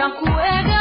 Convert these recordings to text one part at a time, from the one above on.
acuerdo.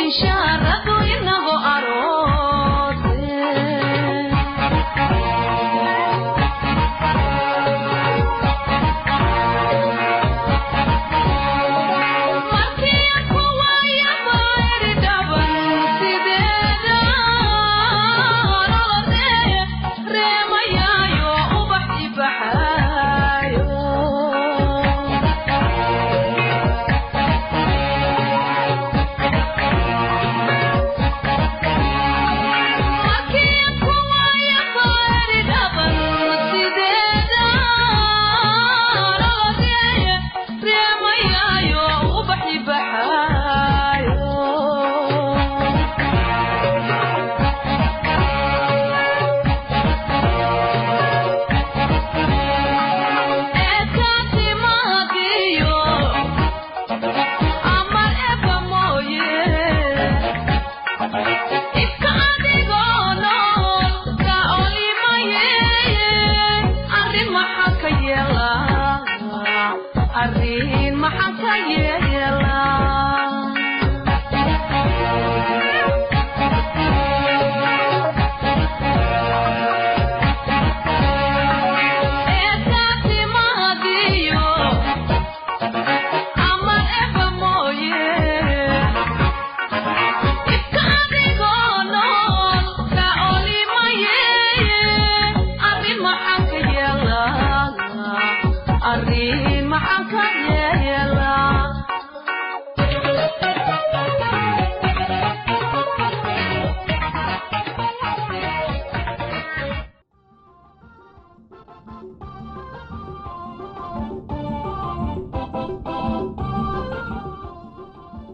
inshaallah inagoo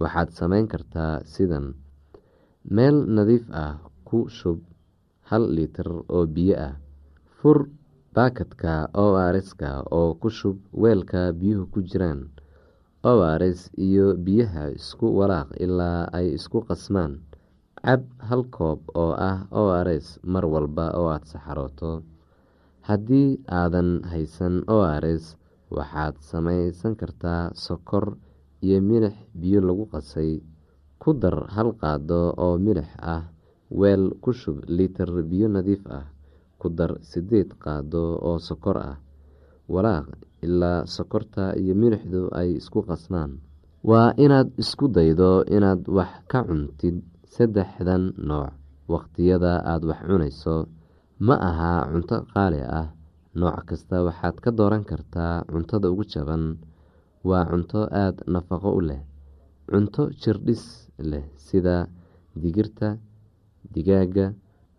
waxaad samayn kartaa sidan. Meel nadiif ah ku shub hal litir oo biyo ah. Fur baakadka o rska oo ku shub weelka biyuhu ku jiraan. O rs iyo biyaha isku walaaq ilaa ay isku qasmaan. Cab hal koob oo ah o rs mar walba oo aada saxarooto. Haddii aadan haysan o rs waxaad samaysan kartaa sokor iyo milix biyo lagu qasay. Ku dar hal qaado oo milix ah weel ku shub litir biyo nadiif ah. Ku dar sideed qaado oo sokor ah. Walaaq ilaa sokorta iyo milixdu ay isku qasmaan waa inaad isku daydo inaad wax ka cuntid saddexdan nooc. Waqtiyada aada wax cunayso ma aha cunto qaali ah. Nooc kasta waxaad ka dooran kartaa cuntada ugu jaban waa cunto aada nafaqo u leh. Cunto jirdhis leh sida digirta digaaga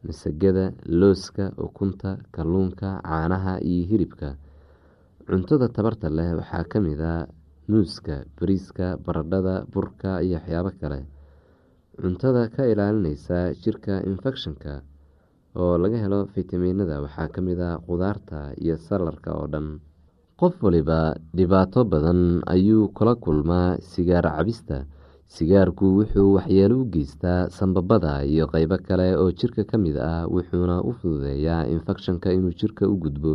masagada looska ukunta kalluunka caanaha iyo hilibka. Cuntada tabarta leh waxaa ka mid a muuska bariiska baradhada burka iyo waxyaabo kale. Cuntada ka ilaalineysa jirka infekshanka oo laga helo fitamiinada waxaa ka mid a qudaarta iyo salarka oo dhan qof waliba dhibaato badan ayuu kula kulmaa sigaar cabista. Sigaarku wuxuu waxyeelo u geystaa sambabada iyo qeybo kale oo jirka ka mid ah wuxuuna u fududeeyaa infekshanka inuu jirka u gudbo.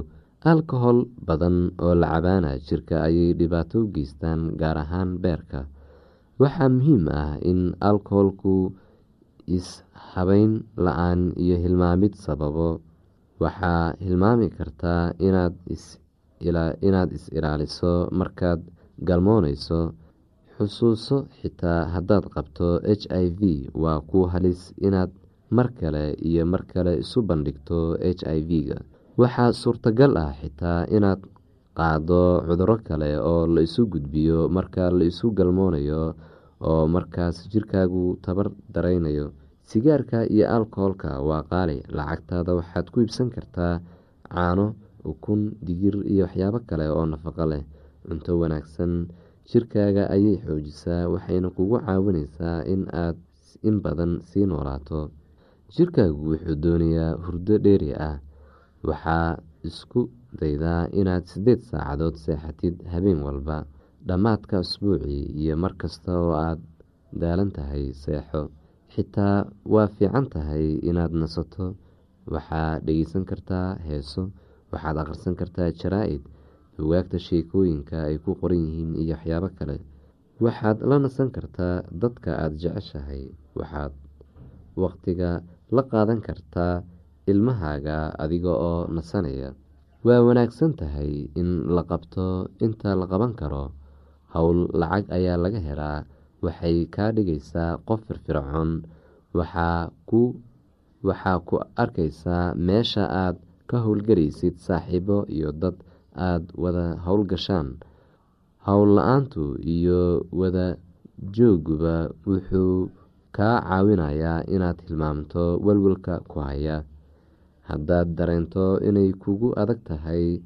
Alkohol badan oo la cabaana jirka ayay dhibaato u geystaan gaar ahaan beerka. Waxaa muhiim ah in alkoholku is-habeyn la'aan iyo hilmaamid sababo. Waxaa hilmaami kartaa inaad is-ilaaliso markaad galmooneyso xusuuso xitaa haddaad qabto h i v waa ku halis inaad mar kale iyo mar kale isu bandhigto h i v-ga. Waxaa suurtagal ah xitaa inaad qaado cuduro kale oo la isu gudbiyo marka la isu galmoonayo oo markaas jirkaagu tabar daraynayo. Sigaarka iyo alkoholka waa qaali lacagtaada waxaad ku iibsan kartaa caano ukun digir iyo waxyaabo kale oo nafaqo leh. Cunto wanaagsan jirkaaga ayay xoojisaa waxayna kugu caawineysaa in aad in badan sii noolaato jirkaagu wuxuu doonayaa hurdo dheeri ah. Waxaa isku daydaa inaad sideed saacadood seexatid habeen walba dhammaadka asbuucii iyo mar kasta oo aad daalan tahay seexo. Xitaa waa fiican tahay inaad nasato. Waxaad dhegeysan kartaa heeso waxaad akhrisan kartaa jaraa-id bugaagta sheekooyinka ay ku qoran yihiin iyo waxyaabo kale. Waxaad la nasan kartaa dadka aada jeceshahay. Waxaad waqtiga la qaadan kartaa ilmahaaga adiga oo nasanaya. Waa wanaagsan tahay in la qabto inta la qaban karo. Howl lacag ayaa laga helaa. Waxay kaa dhigaysaa qof firfircoon. Waxaa ku arkaysaa meesha aad ka howlgaraysid saaxiibo iyo dad aada wada howlgashaan howl la'aantu iyo wada jooguba wuxuu kaa caawinayaa inaad hilmaamto walwalka ku haya. Haddaad dareento inay kugu adag tahay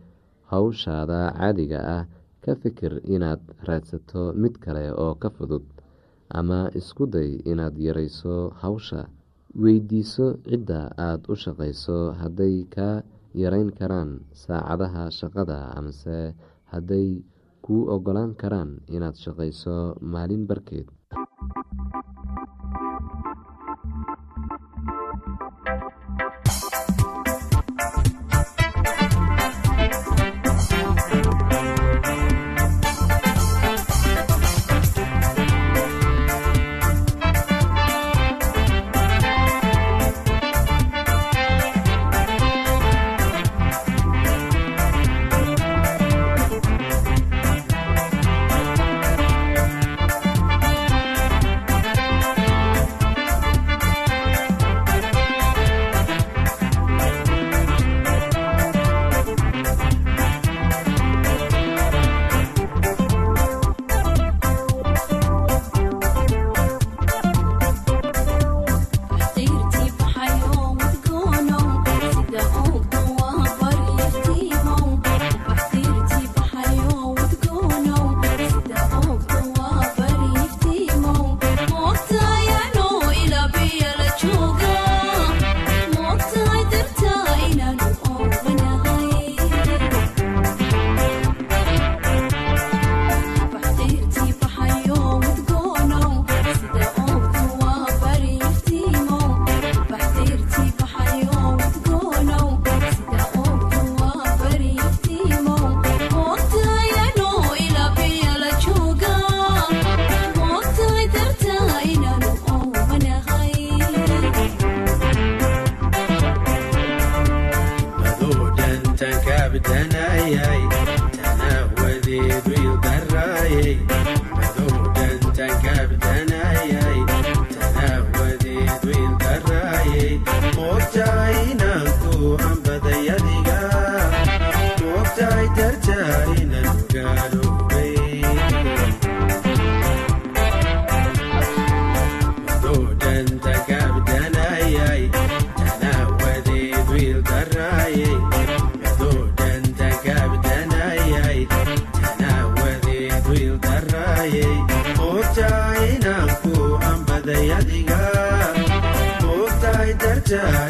howshaada caadiga ah ka fikir inaad raadsato mid kale oo ka fudud ama isku day inaad yareyso hawsha weydiiso cidda aada u shaqayso hadday kaa yareyn karaan saacadaha shaqada amase hadday kuu ogolaan karaan inaad shaqayso maalin barkeed die.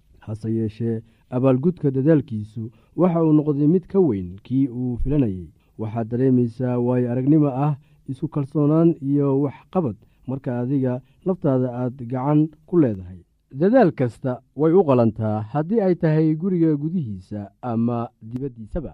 hase yeeshee abaalgudka dadaalkiisu waxa uu noqday mid ka weyn kii uu filanayey waxaad dareemaysaa waayo aragnimo ah isku kalsoonaan iyo waxqabad marka adiga laftaada aad gacan ku leedahay. Dadaal kasta way u qalantaa haddii ay tahay guriga gudihiisa ama dibaddiisaba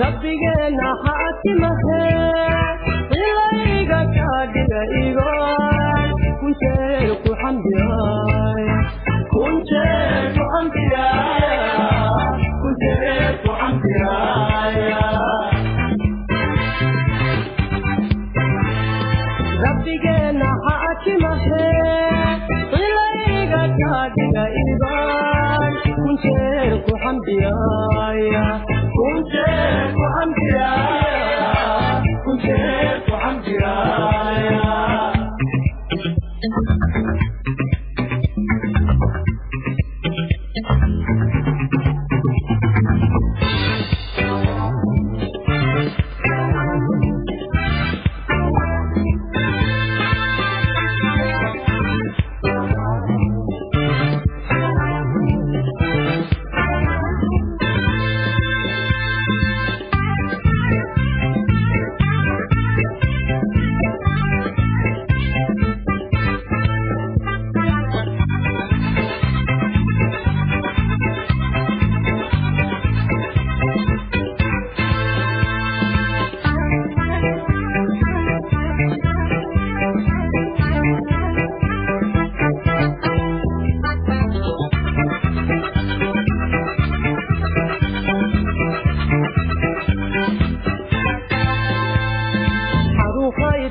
rabbigeena xaatimahe ilayga kunjeer ku xamdiyaay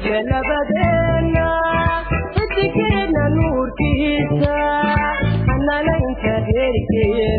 xaruufayde labadeena xidigeenna nuurkiisa hananaynta reerkeena